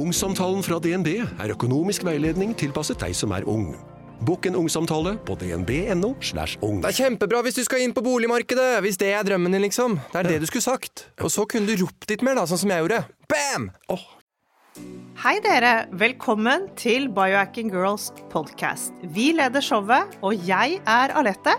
Ungsamtalen fra DNB er økonomisk veiledning tilpasset deg som er ung. Bokk en ungsamtale på dnb.no. slash ung. Det er kjempebra hvis du skal inn på boligmarkedet, hvis det er drømmen din, liksom. Det er det du skulle sagt. Og så kunne du ropt litt mer, da, sånn som jeg gjorde. Bam! Oh. Hei dere, velkommen til Biohacking Girls podcast. Vi leder showet, og jeg er Alette.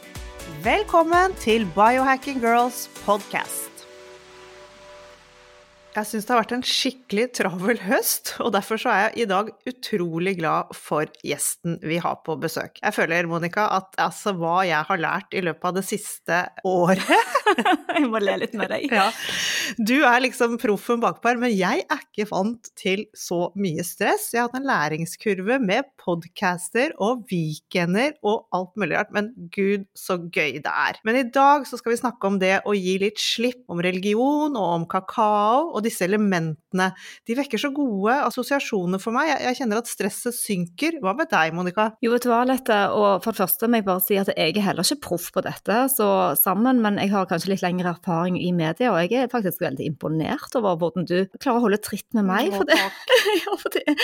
Velkommen til Biohacking Girls podcast. Jeg syns det har vært en skikkelig travel høst, og derfor så er jeg i dag utrolig glad for gjesten vi har på besøk. Jeg føler, Monica, at altså hva jeg har lært i løpet av det siste året Jeg må le litt med deg. Ja, du er liksom proffen bakpå her, men jeg er ikke vant til så mye stress. Jeg har hatt en læringskurve med podcaster og weekender og alt mulig rart, men gud, så gøy det er. Men i dag så skal vi snakke om det å gi litt slipp, om religion og om kakao. og disse elementene. De vekker så gode assosiasjoner for meg. Jeg, kjenner at stresset synker. Hva med deg, Monica? Jo, vet du hva, Lette, og for det første må jeg bare si at jeg er heller ikke proff på dette, så sammen, men jeg har kanskje litt lengre erfaring i media, og jeg er faktisk veldig imponert over hvordan du klarer å holde tritt med meg, for det, ja, for det,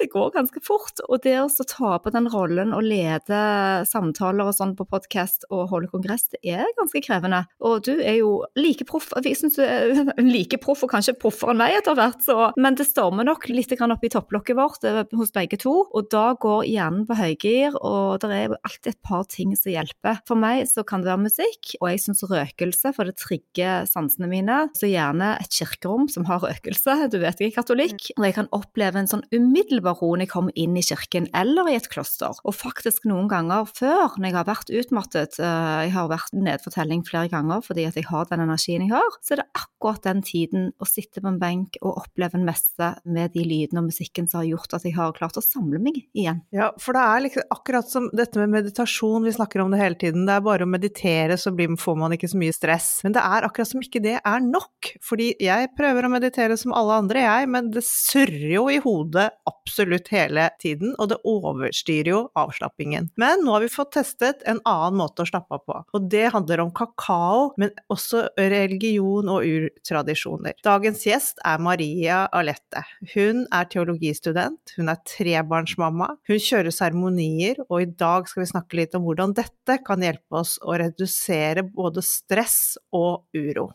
det går ganske fort. Og det å ta på den rollen og lede samtaler og sånn på podkast og holde kongress, det er ganske krevende. Og du er jo like proff, jeg syns du er like proff, og kanskje proffere enn meg etter hvert, så Men det stormer nok litt opp i topplokket vårt eh, hos begge to, og da går hjernen på høygir, og det er alltid et par ting som hjelper. For meg så kan det være musikk, og jeg syns røkelse, for det trigger sansene mine. Så gjerne et kirkerom som har røkelse, du vet jeg er katolikk, og jeg kan oppleve en sånn umiddelbar ro når jeg kommer inn i kirken eller i et kloster. Og faktisk noen ganger før, når jeg har vært utmattet, eh, jeg har vært nedfortelling flere ganger fordi at jeg har den energien jeg har, så er det akkurat den tiden å sitte på en benk og oppleve en messe med de lydene og musikken som har gjort at jeg har klart å samle meg igjen. Ja, for det er liksom akkurat som dette med meditasjon, vi snakker om det hele tiden. Det er bare å meditere, så blir, får man ikke så mye stress. Men det er akkurat som ikke det er nok. Fordi jeg prøver å meditere som alle andre, jeg, men det surrer jo i hodet absolutt hele tiden, og det overstyrer jo avslappingen. Men nå har vi fått testet en annen måte å slappe av på, og det handler om kakao, men også religion og urtradisjoner. Dagens gjest er Maria Alette. Hun er teologistudent, hun er trebarnsmamma, hun kjører seremonier, og i dag skal vi snakke litt om hvordan dette kan hjelpe oss å redusere både stress og uro.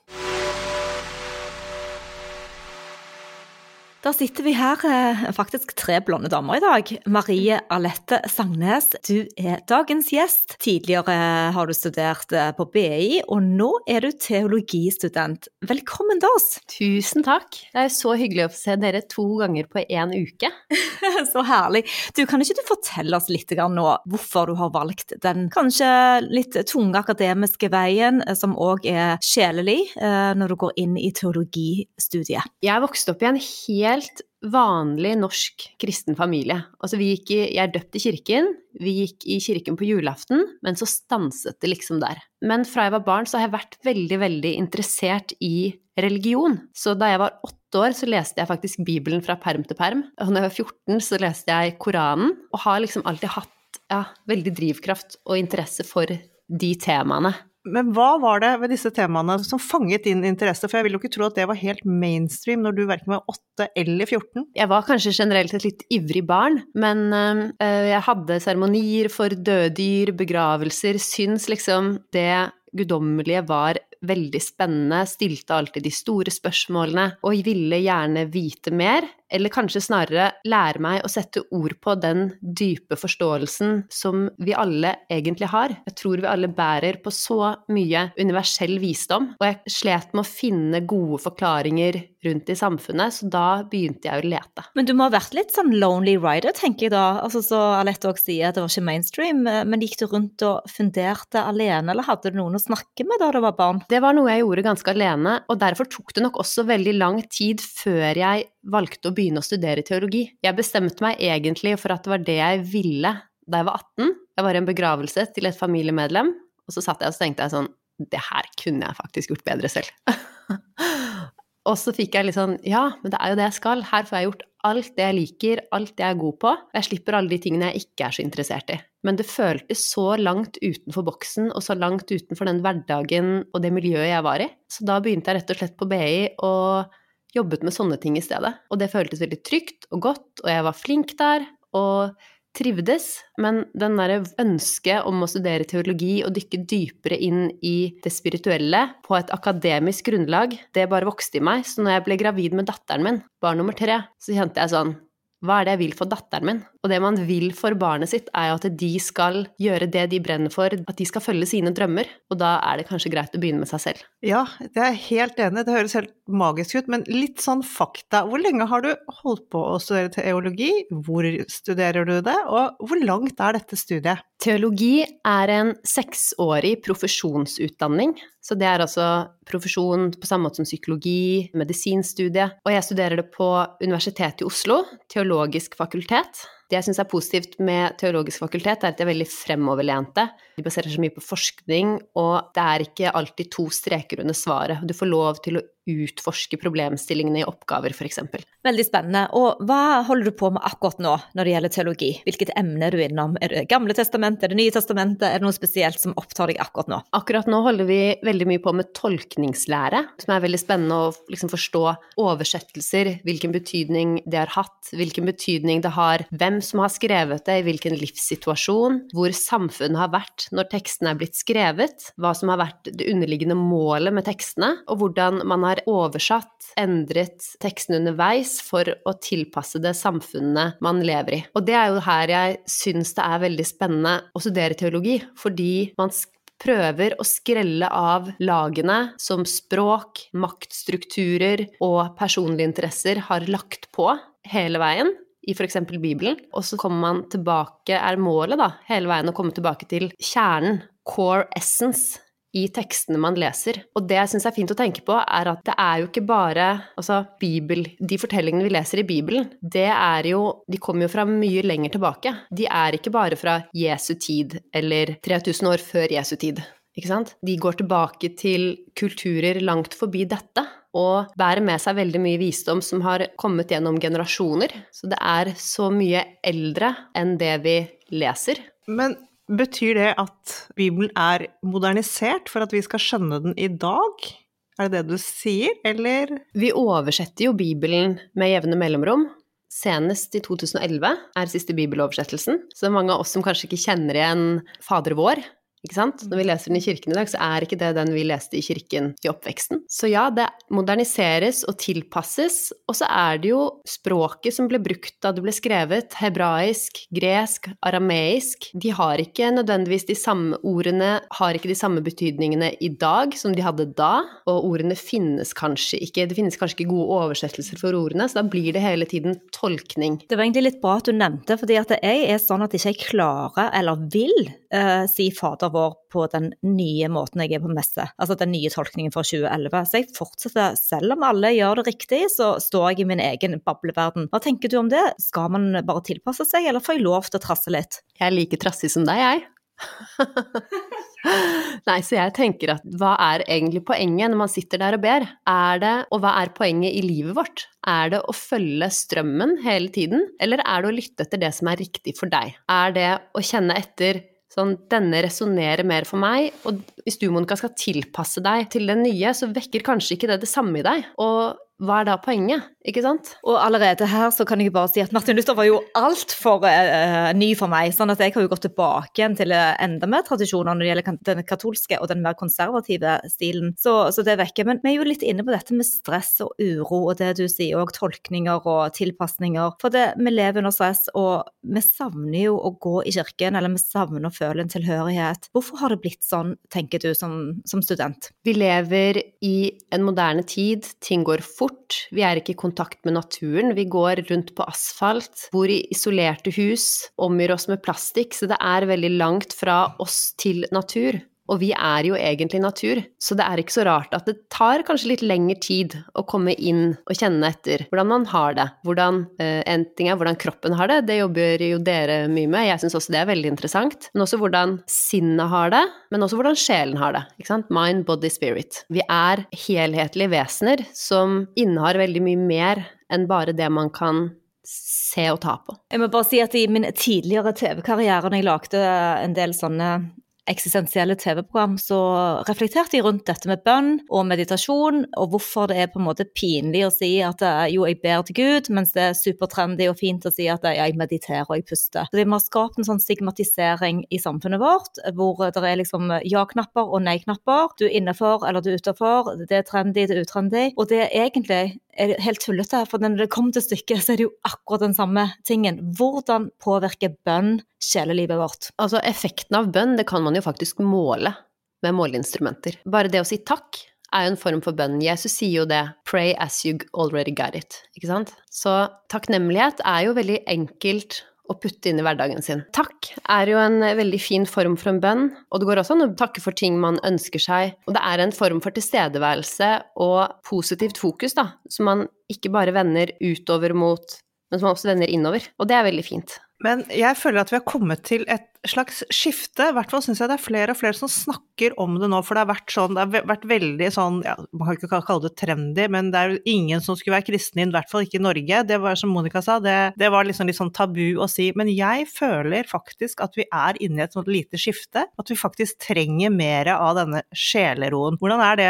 Da sitter vi her, eh, faktisk tre blonde damer i dag. Marie Alette Sangnes, du er dagens gjest. Tidligere har du studert eh, på BI, og nå er du teologistudent. Velkommen til oss! Tusen takk. Det er så hyggelig å få se dere to ganger på én uke. så herlig. Du, Kan ikke du fortelle oss litt nå hvorfor du har valgt den kanskje litt tunge akademiske veien, eh, som òg er sjelelig, når du går inn i teologistudiet? Jeg vokste opp i en helt helt vanlig norsk kristen familie. Altså vi gikk i, jeg er døpt i kirken, vi gikk i kirken på julaften, men så stanset det liksom der. Men fra jeg var barn så har jeg vært veldig, veldig interessert i religion. Så da jeg var åtte år så leste jeg faktisk Bibelen fra perm til perm. Og da jeg var 14 så leste jeg Koranen, og har liksom alltid hatt ja, veldig drivkraft og interesse for de temaene. Men hva var det ved disse temaene som fanget din interesse, for jeg vil jo ikke tro at det var helt mainstream når du verken var 8 eller 14? Jeg var kanskje generelt et litt ivrig barn, men øh, jeg hadde seremonier for døde dyr, begravelser, syns liksom det guddommelige var veldig spennende, stilte alltid de store spørsmålene og ville gjerne vite mer, eller kanskje snarere lære meg å sette ord på den dype forståelsen som vi alle egentlig har. Jeg tror vi alle bærer på så mye universell visdom, og jeg slet med å finne gode forklaringer rundt i samfunnet, så da begynte jeg å lete. Men du må ha vært litt sånn lonely rider, tenker jeg da. Altså, så Alette òg sier at det var ikke mainstream, men gikk du rundt og funderte alene, eller hadde du noen å snakke med da du var barn? Det var noe jeg gjorde ganske alene, og derfor tok det nok også veldig lang tid før jeg valgte å begynne å studere teologi. Jeg bestemte meg egentlig for at det var det jeg ville da jeg var 18. Jeg var i en begravelse til et familiemedlem, og så satt jeg og tenkte jeg sånn Det her kunne jeg faktisk gjort bedre selv. og så fikk jeg litt sånn Ja, men det er jo det jeg skal. Her får jeg gjort alt det jeg liker, alt det jeg er god på. Jeg slipper alle de tingene jeg ikke er så interessert i. Men det føltes så langt utenfor boksen og så langt utenfor den hverdagen og det miljøet jeg var i. Så da begynte jeg rett og slett på BI og jobbet med sånne ting i stedet. Og det føltes veldig trygt og godt, og jeg var flink der. Og trivdes, men den derre ønsket om å studere teologi og dykke dypere inn i det spirituelle på et akademisk grunnlag, det bare vokste i meg. Så når jeg ble gravid med datteren min, barn nummer tre, så kjente jeg sånn hva er det jeg vil for datteren min? Og det man vil for barnet sitt, er jo at de skal gjøre det de brenner for, at de skal følge sine drømmer. Og da er det kanskje greit å begynne med seg selv. Ja, det er jeg helt enig Det høres helt magisk ut, men litt sånn fakta. Hvor lenge har du holdt på å studere teologi? Hvor studerer du det, og hvor langt er dette studiet? Teologi er en seksårig profesjonsutdanning. Så det er altså profesjon på samme måte som psykologi, medisinstudie. Og jeg studerer det på Universitetet i Oslo, teologisk fakultet. Det jeg syns er positivt med teologisk fakultet, er at de er veldig fremoverlente. De baserer seg mye på forskning, og det er ikke alltid to streker under svaret. Du får lov til å utforske problemstillingene i oppgaver, f.eks. Veldig spennende. Og hva holder du på med akkurat nå når det gjelder teologi? Hvilket emne er du innom? Er det Gamle testamentet, er det Nye testamentet, er det noe spesielt som opptar deg akkurat nå? Akkurat nå holder vi veldig mye på med tolkningslære, som er veldig spennende å liksom forstå oversettelser, hvilken betydning det har hatt, hvilken betydning det har, hvem som har skrevet det, i hvilken livssituasjon, hvor samfunnet har vært når tekstene er blitt skrevet, hva som har vært det underliggende målet med tekstene, og hvordan man har oversatt, endret teksten underveis for å tilpasse det samfunnet man lever i. Og det er jo her jeg syns det er veldig spennende å studere teologi, fordi man prøver å skrelle av lagene som språk, maktstrukturer og personlige interesser har lagt på hele veien i f.eks. Bibelen, og så kommer man tilbake, er målet da, hele veien å komme tilbake til kjernen, core essence, i tekstene man leser. Og det jeg syns er fint å tenke på, er at det er jo ikke bare altså Bibel De fortellingene vi leser i Bibelen, det er jo De kommer jo fra mye lenger tilbake. De er ikke bare fra Jesu tid eller 3000 år før Jesu tid. Ikke sant? De går tilbake til kulturer langt forbi dette. Og bærer med seg veldig mye visdom som har kommet gjennom generasjoner. Så det er så mye eldre enn det vi leser. Men Betyr det at Bibelen er modernisert for at vi skal skjønne den i dag? Er det det du sier, eller? Vi oversetter jo Bibelen med jevne mellomrom. Senest i 2011 er siste bibeloversettelsen. Så det er mange av oss som kanskje ikke kjenner igjen Fader vår, ikke sant? Når vi leser den i kirken i dag, så er ikke det den vi leste i kirken i oppveksten. Så ja, det moderniseres og tilpasses, og så er det jo språket som ble brukt da det ble skrevet, hebraisk, gresk, arameisk, de har ikke nødvendigvis de samme ordene, har ikke de samme betydningene i dag som de hadde da, og ordene finnes kanskje ikke, det finnes kanskje ikke gode oversettelser for ordene, så da blir det hele tiden tolkning. Det var egentlig litt bra at du nevnte, fordi at jeg er sånn at jeg ikke klarer eller vil uh, si Fader vår på den nye måten jeg er på messe, altså den nye tolkningen fra 2011. Så jeg fortsetter, selv om alle gjør det riktig, så står jeg i min egen bableverden. Hva tenker du om det? Skal man bare tilpasse seg, eller får jeg lov til å trasse litt? Jeg er like trassig som deg, jeg. Nei, så jeg tenker at hva er egentlig poenget når man sitter der og ber? Er det, og hva er poenget i livet vårt? Er det å følge strømmen hele tiden, eller er det å lytte etter det som er riktig for deg? Er det å kjenne etter Sånn, denne resonnerer mer for meg, og hvis du, Monica, skal tilpasse deg til den nye, så vekker kanskje ikke det det samme i deg. Og hva er da poenget? Ikke sant? Og allerede her så kan jeg bare si at Martin Luther var jo altfor uh, ny for meg. sånn at jeg har jo gått tilbake igjen til uh, enda mer tradisjoner når det gjelder den katolske og den mer konservative stilen. Så, så det vekker. Men vi er jo litt inne på dette med stress og uro og det du sier, og tolkninger og tilpasninger. For det, vi lever under stress, og vi savner jo å gå i kirken, eller vi savner å føle en tilhørighet. Hvorfor har det blitt sånn, tenker du som, som student? Vi lever i en moderne tid, ting går fort. Vi er ikke i kontakt med naturen. Vi går rundt på asfalt, bor i isolerte hus, omgir oss med plastikk, så det er veldig langt fra oss til natur. Og vi er jo egentlig natur, så det er ikke så rart at det tar kanskje litt lengre tid å komme inn og kjenne etter hvordan man har det. Hvordan, eh, En ting er hvordan kroppen har det, det jobber jo dere mye med, jeg syns også det er veldig interessant. Men også hvordan sinnet har det, men også hvordan sjelen har det. Ikke sant? Mind, body, spirit. Vi er helhetlige vesener som innehar veldig mye mer enn bare det man kan se og ta på. Jeg må bare si at i min tidligere TV-karriere, når jeg lagde en del sånne eksistensielle TV-program, så reflekterte jeg rundt dette med bønn og meditasjon, og hvorfor det er på en måte pinlig å si at jo, jeg ber til Gud, mens det er supertrendy og fint å si at ja, jeg mediterer og jeg puster. Så vi har skapt en sånn stigmatisering i samfunnet vårt, hvor det er liksom ja-knapper og nei-knapper. Du er innenfor eller du er utenfor, det er trendy, det er utrendy. Og det er egentlig er helt tullete, for når det kommer til stykket, så er det jo akkurat den samme tingen. Hvordan påvirker bønn sjelelivet vårt? Altså, effekten av bønn, det kan man jo faktisk måle med måleinstrumenter. Bare det å si takk er jo en form for bønn. Jesus sier jo det 'pray as you already got it', ikke sant? Så takknemlighet er jo veldig enkelt å putte inn i hverdagen sin. Takk er jo en veldig fin form for en bønn, og det går også an å takke for ting man ønsker seg. Og det er en form for tilstedeværelse og positivt fokus, da, som man ikke bare vender utover mot, men som man også vender innover. Og det er veldig fint. Men jeg føler at vi har kommet til et slags skifte. I hvert fall syns jeg det er flere og flere som snakker om det nå, for det har vært sånn, det har vært veldig sånn, ja, man kan ikke kalle det trendy, men det er jo ingen som skulle være kristne, i hvert fall ikke i Norge. Det var som Monica sa, det, det var liksom litt sånn tabu å si. Men jeg føler faktisk at vi er inne i et sånt lite skifte, at vi faktisk trenger mer av denne sjeleroen. Hvordan er det,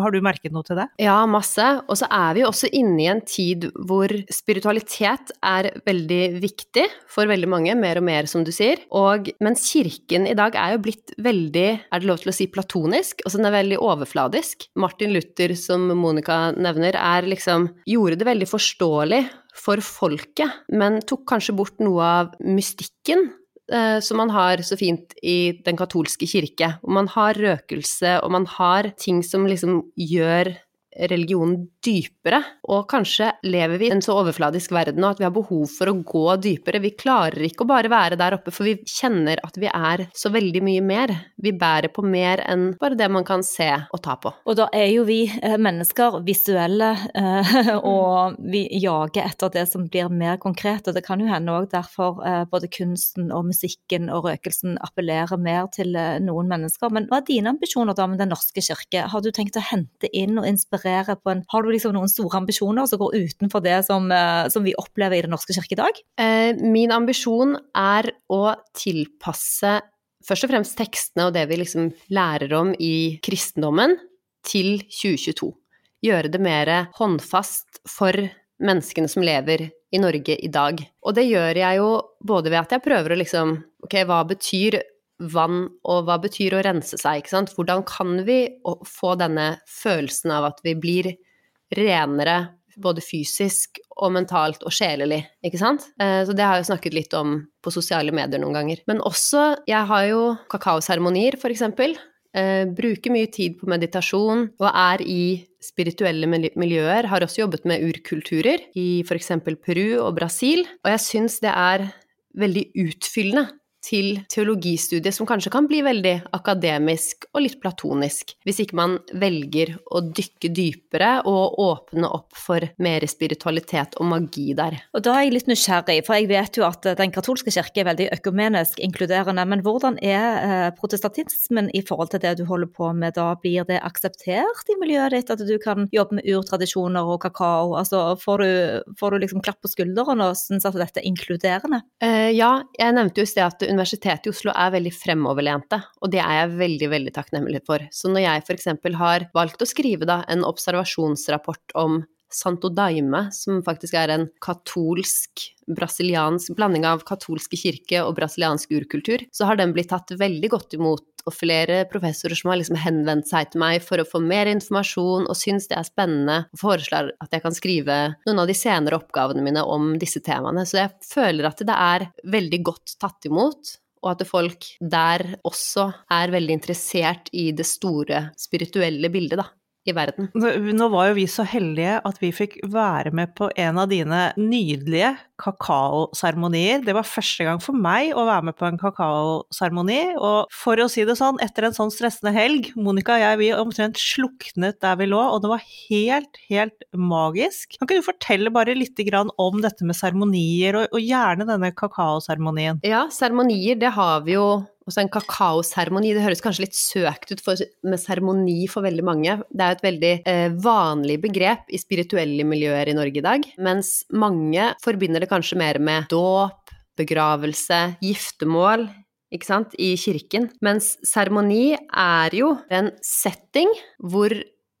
har du merket noe til det? Ja, masse. Og så er vi jo også inne i en tid hvor spiritualitet er veldig viktig for veldig mange, mer og mer, som du sier. Og mens kirken i dag er jo blitt veldig, er det lov til å si, platonisk? Altså den er veldig overfladisk. Martin Luther, som Monica nevner, er liksom Gjorde det veldig forståelig for folket, men tok kanskje bort noe av mystikken eh, som man har så fint i den katolske kirke. Og man har røkelse, og man har ting som liksom gjør religionen dypere, og kanskje lever vi i en så overfladisk verden nå at vi har behov for å gå dypere. Vi klarer ikke å bare være der oppe, for vi kjenner at vi er så veldig mye mer. Vi bærer på mer enn bare det man kan se og ta på. Og da er jo vi eh, mennesker visuelle, eh, og vi jager etter det som blir mer konkret. Og det kan jo hende òg derfor eh, både kunsten og musikken og røkelsen appellerer mer til noen mennesker. Men hva er dine ambisjoner da med Den norske kirke? Har du tenkt å hente inn og inspirere på en Har du liksom noen store ambisjoner som går utenfor det som, eh, som vi opplever i Den norske kirke i dag? Eh, min ambisjon er å tilpasse først og fremst tekstene og det vi liksom lærer om i kristendommen, til 2022. Gjøre det mer håndfast for menneskene som lever i Norge i dag. Og det gjør jeg jo både ved at jeg prøver å liksom Ok, hva betyr vann, og hva betyr å rense seg, ikke sant? Hvordan kan vi få denne følelsen av at vi blir renere både fysisk og mentalt og sjelelig, ikke sant? Eh, så det har jeg snakket litt om på sosiale medier noen ganger. Men også, jeg har jo kakaoseremonier, for eksempel. Eh, bruker mye tid på meditasjon og er i spirituelle miljøer. Har også jobbet med urkulturer i f.eks. Peru og Brasil. Og jeg syns det er veldig utfyllende til teologistudiet, som kanskje kan bli veldig akademisk og litt platonisk, hvis ikke man velger å dykke dypere og åpne opp for mer spiritualitet og magi der. Og da er jeg litt nysgjerrig, for jeg vet jo at den katolske kirke er veldig økumenisk inkluderende, men hvordan er eh, protestantismen i forhold til det du holder på med da? Blir det akseptert i miljøet ditt at du kan jobbe med urtradisjoner og kakao? Altså, får du, får du liksom klapp på skulderen og syns at dette er inkluderende? Uh, ja, jeg nevnte jo i sted at Universitetet i Oslo er veldig fremoverlente, og det er jeg veldig, veldig takknemlig for. Så når jeg f.eks. har valgt å skrive da en observasjonsrapport om Santo Daime, som faktisk er en katolsk, brasiliansk blanding av katolske kirke og brasiliansk urkultur, så har den blitt tatt veldig godt imot, og flere professorer som har liksom henvendt seg til meg for å få mer informasjon og syns det er spennende, og foreslår at jeg kan skrive noen av de senere oppgavene mine om disse temaene. Så jeg føler at det er veldig godt tatt imot, og at folk der også er veldig interessert i det store spirituelle bildet, da i verden. Nå var jo vi så heldige at vi fikk være med på en av dine nydelige kakaoseremonier. Det var første gang for meg å være med på en kakaoseremoni, og for å si det sånn, etter en sånn stressende helg, Monica og jeg, vi omtrent sluknet der vi lå, og det var helt, helt magisk. Kan ikke du fortelle bare litt om dette med seremonier, og, og gjerne denne kakaoseremonien? Ja, seremonier, det har vi jo også en kakaoseremoni. Det høres kanskje litt søkt ut for, med seremoni for veldig mange. Det er jo et veldig eh, vanlig begrep i spirituelle miljøer i Norge i dag, mens mange forbinder det kanskje mer med dåp, begravelse, giftermål. Ikke sant, i kirken. Mens seremoni er jo en setting hvor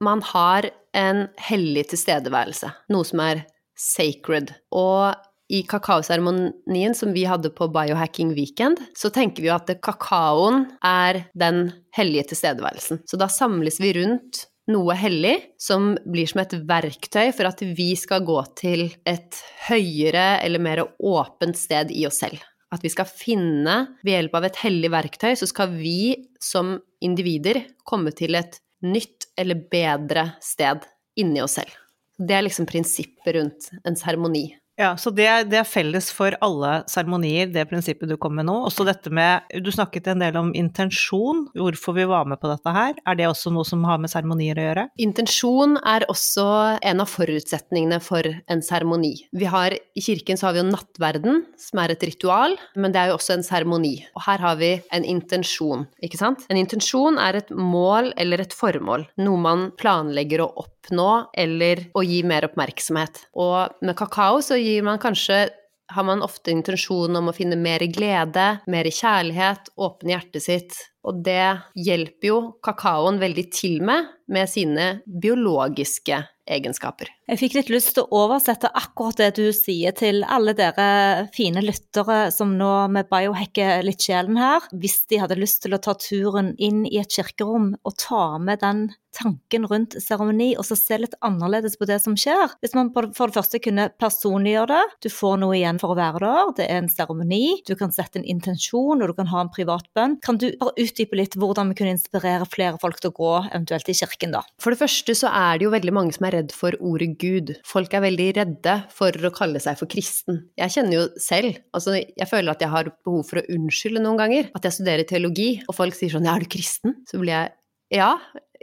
man har en hellig tilstedeværelse. Noe som er sacred. Og i kakaoseremonien som vi hadde på Biohacking Weekend, så tenker vi jo at kakaoen er den hellige tilstedeværelsen. Så da samles vi rundt noe hellig som blir som et verktøy for at vi skal gå til et høyere eller mer åpent sted i oss selv. At vi skal finne, ved hjelp av et hellig verktøy, så skal vi som individer komme til et nytt eller bedre sted inni oss selv. Det er liksom prinsippet rundt en seremoni. Ja, så det, det, er felles for alle seremonier, det prinsippet du kom med nå. Også dette med Du snakket en del om intensjon, hvorfor vi var med på dette her. Er det også noe som har med seremonier å gjøre? Intensjon er også en av forutsetningene for en seremoni. Vi har I kirken så har vi jo nattverden, som er et ritual, men det er jo også en seremoni. Og her har vi en intensjon, ikke sant? En intensjon er et mål eller et formål, noe man planlegger å oppnå eller å gi mer oppmerksomhet. Og med kakao så gir man kanskje har man ofte intensjon om å finne mer glede, mer kjærlighet, åpne hjertet sitt. Og det hjelper jo kakaoen veldig til med, med sine biologiske egenskaper. Jeg fikk litt lyst til å oversette akkurat det du sier til alle dere fine lyttere som nå med biohacker litt sjelen her. Hvis de hadde lyst til å ta turen inn i et kirkerom og ta med den tanken rundt seremoni, og så se litt annerledes på det som skjer. Hvis man for det første kunne personliggjøre det, du får noe igjen for å være der, det er en seremoni, du kan sette en intensjon, og du kan ha en privat bønn. Kan du bare utdype litt hvordan vi kunne inspirere flere folk til å gå eventuelt i kirken, da? For det første så er det jo veldig mange som er redd for ordet Gud. Folk er veldig redde for å kalle seg for kristen. Jeg kjenner jo selv, altså jeg føler at jeg har behov for å unnskylde noen ganger at jeg studerer teologi, og folk sier sånn ja, er du kristen? Så blir jeg ja,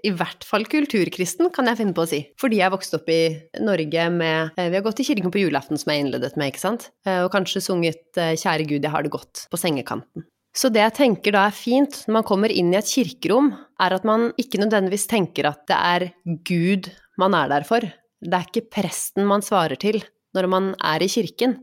i hvert fall kulturkristen, kan jeg finne på å si. Fordi jeg vokste opp i Norge med eh, Vi har gått i kirken på julaften, som jeg innledet med, ikke sant? Eh, og kanskje sunget eh, Kjære Gud, jeg har det godt på sengekanten. Så det jeg tenker da er fint når man kommer inn i et kirkerom, er at man ikke nødvendigvis tenker at det er Gud man er der for. Det er ikke presten man svarer til når man er i kirken.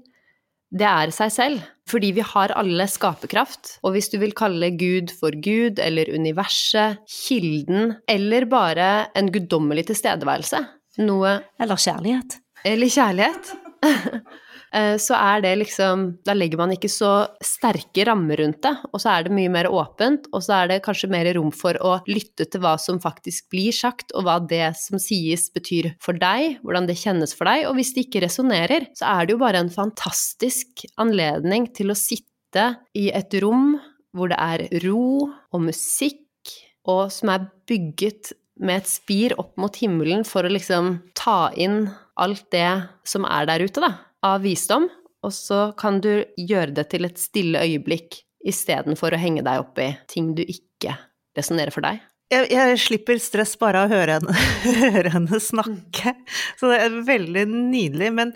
Det er seg selv, fordi vi har alle skaperkraft. Og hvis du vil kalle Gud for Gud eller universet, kilden, eller bare en guddommelig tilstedeværelse, noe Eller kjærlighet. Eller kjærlighet. Eh, så er det liksom Da legger man ikke så sterke rammer rundt det, og så er det mye mer åpent, og så er det kanskje mer rom for å lytte til hva som faktisk blir sagt, og hva det som sies betyr for deg, hvordan det kjennes for deg, og hvis det ikke resonnerer, så er det jo bare en fantastisk anledning til å sitte i et rom hvor det er ro og musikk, og som er bygget med et spir opp mot himmelen for å liksom ta inn alt det som er der ute, da av visdom, og så kan du gjøre det til et stille øyeblikk istedenfor å henge deg opp i ting du ikke resonnerer for deg. Jeg, jeg, slipper stress bare av å høre henne, høre henne, snakke, så det er veldig nydelig. Men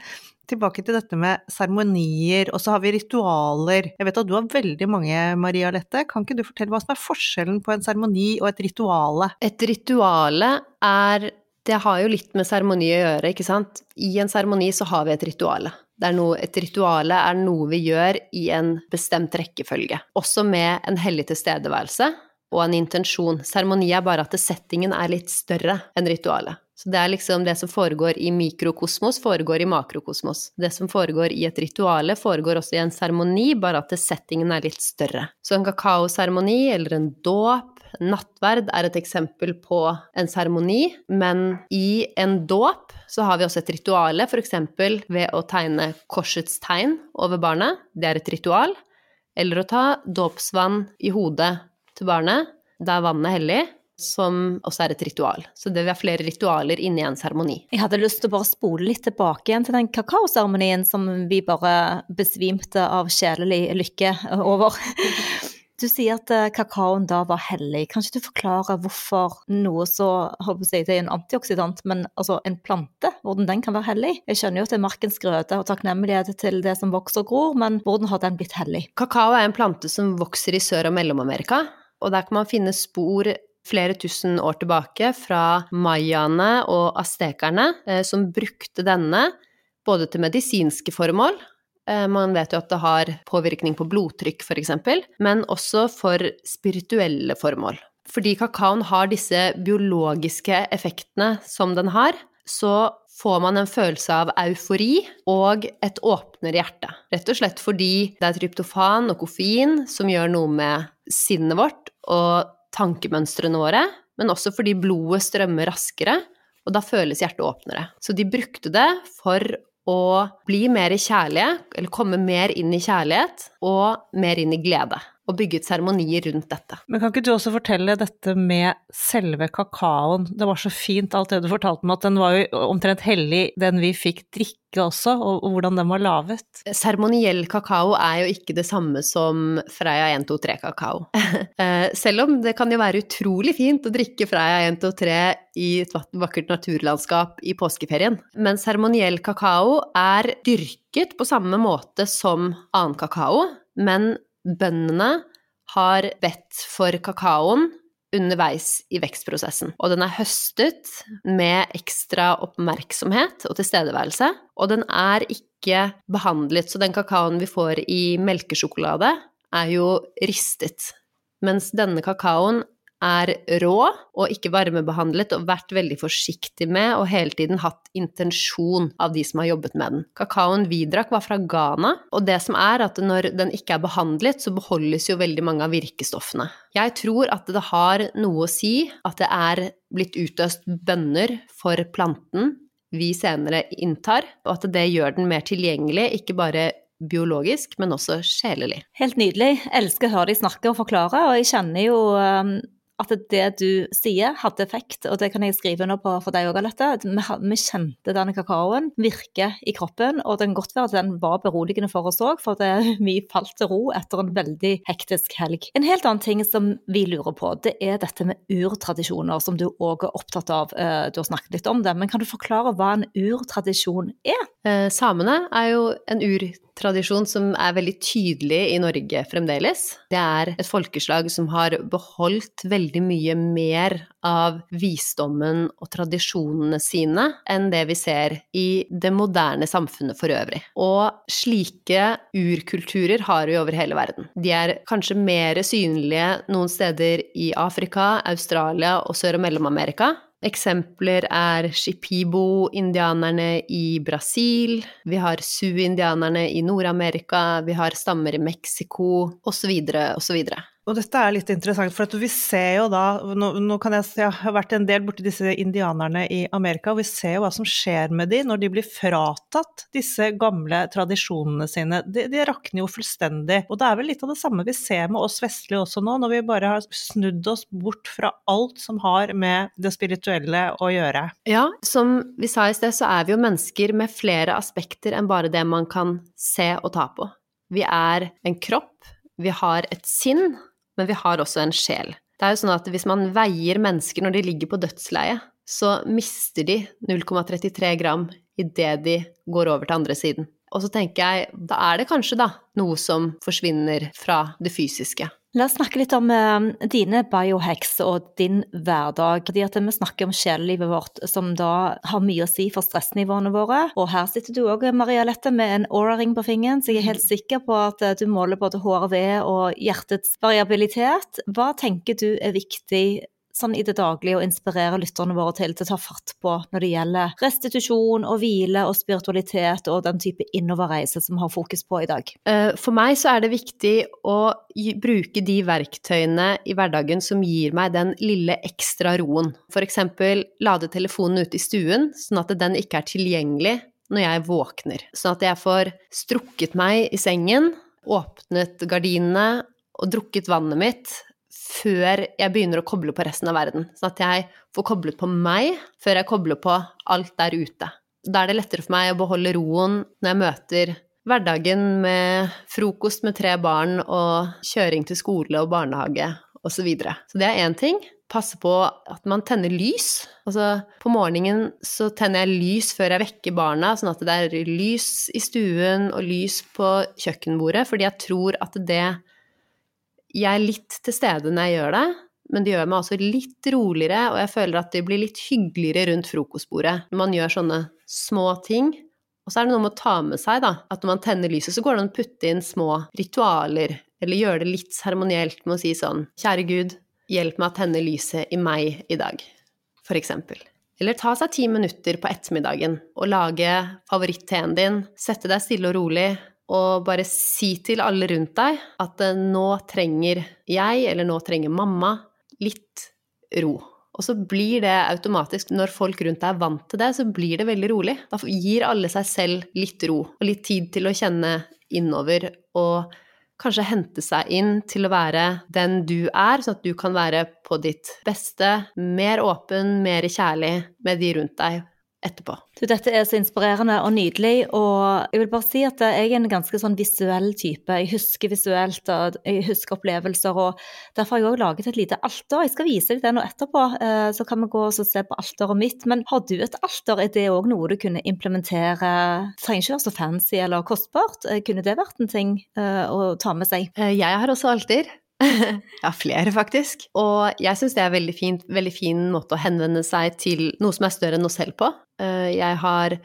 tilbake til dette med seremonier, og så har vi ritualer. Jeg vet at du har veldig mange, Maria Lette. Kan ikke du fortelle hva som er forskjellen på en seremoni og et rituale? Et rituale er det har jo litt med seremoni å gjøre, ikke sant. I en seremoni så har vi et rituale. Noe, et rituale er noe vi gjør i en bestemt rekkefølge. Også med en hellig tilstedeværelse og en intensjon. Seremoni er bare at settingen er litt større enn ritualet. Så det er liksom det som foregår i mikrokosmos, foregår i makrokosmos. Det som foregår i et rituale, foregår også i en seremoni, bare at settingen er litt større. Så en kakaoseremoni eller en dåp Nattverd er et eksempel på en seremoni, men i en dåp så har vi også et rituale, f.eks. ved å tegne korsets tegn over barnet. Det er et ritual. Eller å ta dåpsvann i hodet til barnet. Da er vannet hellig. som også er et ritual. Så det vil ha flere ritualer inni en seremoni. Jeg hadde lyst til å bare spole litt tilbake igjen til den kakaoseremonien som vi bare besvimte av sjelelig lykke over. Du sier at eh, kakaoen da var hellig. Kan ikke du forklare hvorfor noe så håper jeg, Det er en antioksidant, men altså en plante, hvordan den kan være hellig? Jeg skjønner jo at det er markens grøde og takknemlighet til det som vokser og gror, men hvordan har den blitt hellig? Kakao er en plante som vokser i Sør- og Mellom-Amerika, og der kan man finne spor flere tusen år tilbake fra mayaene og aztekerne, eh, som brukte denne både til medisinske formål man vet jo at det har påvirkning på blodtrykk, f.eks., men også for spirituelle formål. Fordi kakaoen har disse biologiske effektene som den har, så får man en følelse av eufori og et åpnere hjerte. Rett og slett fordi det er tryptofan og koffein som gjør noe med sinnet vårt og tankemønstrene våre, men også fordi blodet strømmer raskere, og da føles hjertet åpnere. Så de brukte det for å bli mer kjærlige, eller komme mer inn i kjærlighet, og mer inn i glede. Og bygget seremonier rundt dette. Men kan ikke du også fortelle dette med selve kakaoen? Det var så fint alt det du fortalte meg, at den var jo omtrent hellig, den vi fikk drikke også, og, hvordan den var laget. Seremoniell kakao er jo ikke det samme som Freia 123-kakao. Eh, selv om det kan jo være utrolig fint å drikke Freia 123 i et vakkert naturlandskap i påskeferien. Men seremoniell kakao er dyrket på samme måte som annen kakao, men bøndene har bedt for kakaoen underveis i vekstprosessen. Og den er høstet med ekstra oppmerksomhet og tilstedeværelse. Og den er ikke behandlet, så den kakaoen vi får i melkesjokolade, er jo ristet. Mens denne kakaoen er rå og ikke varmebehandlet og vært veldig forsiktig med og hele tiden hatt intensjon av de som har jobbet med den. Kakaoen vi drakk var fra Ghana, og det som er at når den ikke er behandlet, så beholdes jo veldig mange av virkestoffene. Jeg tror at det har noe å si at det er blitt utøst bønner for planten vi senere inntar, og at det gjør den mer tilgjengelig, ikke bare biologisk, men også sjelelig. Helt nydelig. Elsker å høre de snakke og forklare, og jeg kjenner jo um, at det du sier, hadde effekt, og det kan jeg skrive under på for deg òg, Alette. Vi, kjente denne kakaoen virke i kroppen, og det kan godt være at den var beroligende for oss òg, for det, vi falt til ro etter en veldig hektisk helg. En helt annen ting som vi lurer på, det er dette med urtradisjoner, som du òg er opptatt av. Eh, du har snakket litt om det, men kan du forklare hva en urtradisjon er? Eh, samene er jo en urtradisjon som er veldig tydelig i Norge fremdeles. Det er et folkeslag som har beholdt veldig mye mer av visdommen og tradisjonene sine enn det vi ser i det moderne samfunnet for øvrig. Og slike urkulturer har vi over hele verden. De er kanskje mer synlige noen steder i Afrika, Australia og Sør- og Mellom-Amerika, Eksempler er Shipibo-indianerne i Brasil, vi har Su-indianerne i Nord-Amerika, vi har stammer i Mexico, osv., osv. Og dette er litt interessant, for vi ser jo da nå, nå, kan jeg, jeg har vært en del borti disse indianerne i Amerika, og vi ser jo hva som skjer med de når de blir fratatt disse gamle tradisjonene sine. De, de rakner jo fullstendig. Og det er vel litt av det samme vi ser med oss vestlige også nå, når vi bare har snudd oss bort fra alt som har med det spirituelle å gjøre. Ja, som vi sa i sted, så er vi jo mennesker med flere aspekter enn bare det man kan se og ta på. Vi er en kropp, vi har et sinn, men vi har også en sjel. Det er jo sånn at hvis man veier mennesker når de ligger på dødsleiet, så mister de 0,33 gram idet de går over til andre siden. Og så tenker jeg, da er det kanskje da noe som forsvinner fra det fysiske. La oss snakke litt om uh, dine biohacks og din hverdag. Fordi at Vi snakker om sjelelivet vårt, som da har mye å si for stressnivåene våre. Og her sitter du òg, Maria Lette, med en Aura-ring på fingeren, så jeg er helt sikker på at uh, du måler både HRV og hjertets variabilitet. Hva tenker du er viktig sånn i det daglige å inspirere lytterne våre til til å ta fatt på når det gjelder restitusjon og hvile og spiritualitet og den type innoverreise som vi har fokus på i dag? Eh, for meg så er det viktig å bruke de verktøyene i hverdagen som gir meg den lille ekstra roen. Eksempel lade telefonen ute i stuen, sånn at den ikke er tilgjengelig når jeg våkner. Sånn at jeg får strukket meg i sengen, åpnet gardinene og drukket vannet mitt før jeg begynner å koble på resten av verden. Sånn at jeg får koblet på meg før jeg kobler på alt der ute. Da er det lettere for meg å beholde roen når jeg møter hverdagen med frokost med tre barn og kjøring til skole og barnehage osv. Så, videre. så det er én ting. Passe på at man tenner lys. Altså, på morgenen så tenner jeg lys før jeg vekker barna, sånn at det er lys i stuen og lys på kjøkkenbordet, fordi jeg tror at det Jeg er litt til stede når jeg gjør det, men det gjør meg også litt roligere, og jeg føler at det blir litt hyggeligere rundt frokostbordet når man gjør sånne små ting. Og så er det noe med å ta med seg, da, at når man tenner lyset, så går det an å putte inn små ritualer, eller gjøre det litt seremonielt med å si sånn Kjære Gud, hjelp meg å tenne lyset i meg i dag, for eksempel. Eller ta seg ti minutter på ettermiddagen og lage favoritt-teen din, sette deg stille og rolig, og bare si til alle rundt deg at nå trenger jeg, eller nå trenger mamma, litt ro. Og så blir det automatisk, når folk rundt deg er vant til det, så blir det veldig rolig. Da gir alle seg selv litt ro og litt tid til å kjenne innover og kanskje hente seg inn til å være den du er, sånn at du kan være på ditt beste, mer åpen, mer kjærlig med de rundt deg etterpå. Du, dette er så inspirerende og nydelig, og jeg vil bare si at jeg er en ganske sånn visuell type. Jeg husker visuelt, og jeg husker opplevelser, og derfor har jeg òg laget et lite alter. Jeg skal vise deg det nå etterpå, eh, så kan vi gå og se på alteret mitt. Men har du et alter, er det òg noe du kunne implementere? Det trenger ikke være så fancy eller kostbart. Eh, kunne det vært en ting eh, å ta med seg? Jeg har også alter. ja, flere, faktisk. Og jeg syns det er veldig fint, veldig fin måte å henvende seg til noe som er større enn oss selv på. Eh, jeg har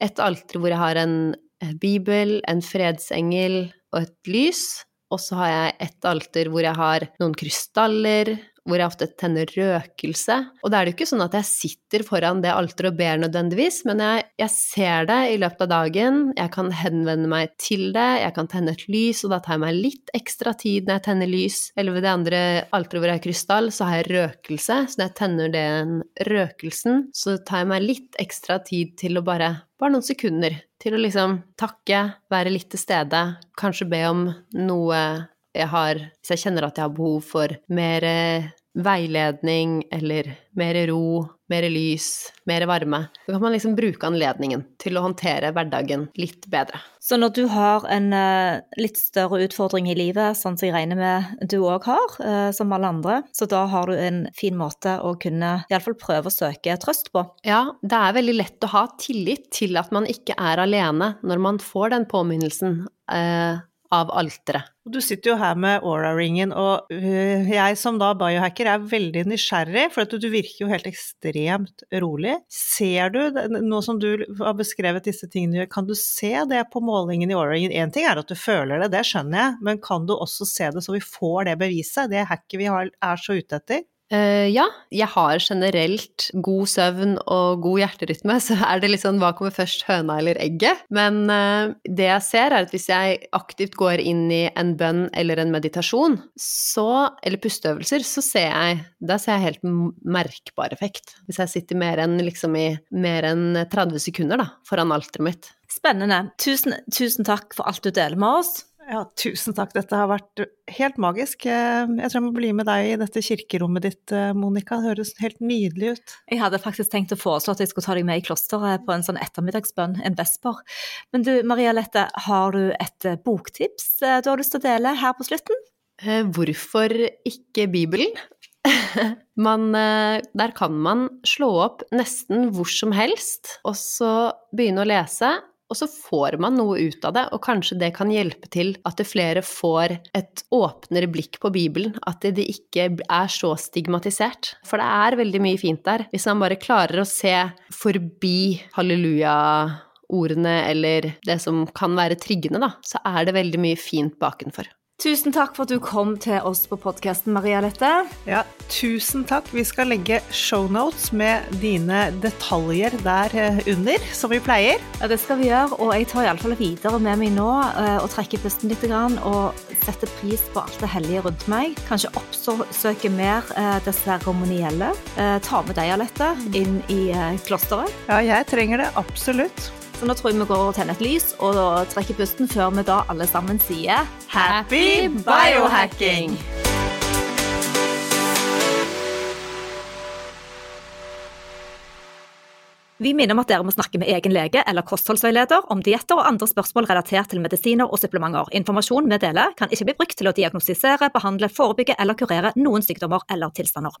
et alter hvor jeg har en eh, bibel, en fredsengel og et lys. Og så har jeg et alter hvor jeg har noen krystaller, hvor jeg ofte tenner røkelse. Og da er det jo ikke sånn at jeg sitter foran det alteret og ber nødvendigvis, men jeg, jeg, ser det i løpet av dagen, jeg kan henvende meg til det, jeg kan tenne et lys, og da tar jeg meg litt ekstra tid når jeg tenner lys. Eller ved det andre alteret hvor jeg har krystall, så har jeg røkelse, så når jeg tenner den røkelsen, så tar jeg meg litt ekstra tid til å bare bare noen sekunder til å liksom takke, være litt til stede, kanskje be om noe jeg har Hvis jeg kjenner at jeg har behov for mer veiledning eller mer ro, mer lys, mer varme, så kan man liksom bruke anledningen til å håndtere hverdagen litt bedre. Så når du har en uh, litt større utfordring i livet, sånn som jeg regner med du òg har, uh, som alle andre, så da har du en fin måte å kunne iallfall prøve å søke trøst på? Ja, det er veldig lett å ha tillit til at man ikke er alene når man får den påminnelsen. Uh, av alteret. Du sitter jo her med Aura-ringen, og øh, jeg som da biohacker er veldig nysgjerrig, for du virker jo helt ekstremt rolig. Ser du, nå som du har beskrevet disse tingene, kan du se det på målingen i Aura-ringen? Én ting er at du føler det, det skjønner jeg, men kan du også se det så vi får det beviset, det hacket vi er så ute etter? Uh, ja, jeg har generelt god søvn og god hjerterytme, så er det litt sånn hva kommer først, høna eller egget? Men uh, det jeg ser, er at hvis jeg aktivt går inn i en bønn eller en meditasjon, så, eller pusteøvelser, så ser jeg Da ser jeg helt merkbar effekt. Hvis jeg sitter mer enn liksom i mer enn 30 sekunder da, foran alteret mitt. Spennende. Tusen, tusen takk for alt du deler med oss. Ja, tusen takk. Dette har vært helt magisk. Jeg tror jeg må bli med deg i dette kirkerommet ditt, Monica. Det høres helt nydelig ut. Jeg hadde faktisk tenkt å foreslå at jeg skulle ta deg med i klosteret på en sånn ettermiddagsbønn, en vesper. Men du, Maria Lette, har du et eh, boktips eh, du har lyst til å dele her på slutten? Eh, hvorfor ikke Bibelen? man, der kan man slå opp nesten hvor som helst, og så begynne å lese, og så får man noe ut av det, og kanskje det kan hjelpe til at flere får et åpnere blikk på Bibelen, at det ikke er så stigmatisert. For det er veldig mye fint der, hvis man bare klarer å se forbi halleluja-ordene eller det som kan være triggende, da, så er det veldig mye fint bakenfor. Tusen takk for at du kom til oss på podkasten, Maria Lette. Ja, tusen takk. Vi skal legge shownotes med dine detaljer der eh, under, som vi pleier. Ja, det skal vi gjøre, og jeg tar iallfall videre med meg nå eh, og trekker pusten litt og setter pris på alt det hellige rundt meg. Kanskje oppsøke mer eh, det seremonielle. Ta med deg, Alette, inn i klosteret. Ja, jeg trenger det absolutt. Så nå tror jeg vi går og tenner et lys og trekker pusten før vi da alle sammen sier Happy biohacking! Vi minner om at dere må snakke med egen lege eller kostholdsveileder om dietter og andre spørsmål relatert til medisiner og supplementer. Informasjon vi deler, kan ikke bli brukt til å diagnostisere, behandle, forebygge eller kurere noen sykdommer eller tilstander.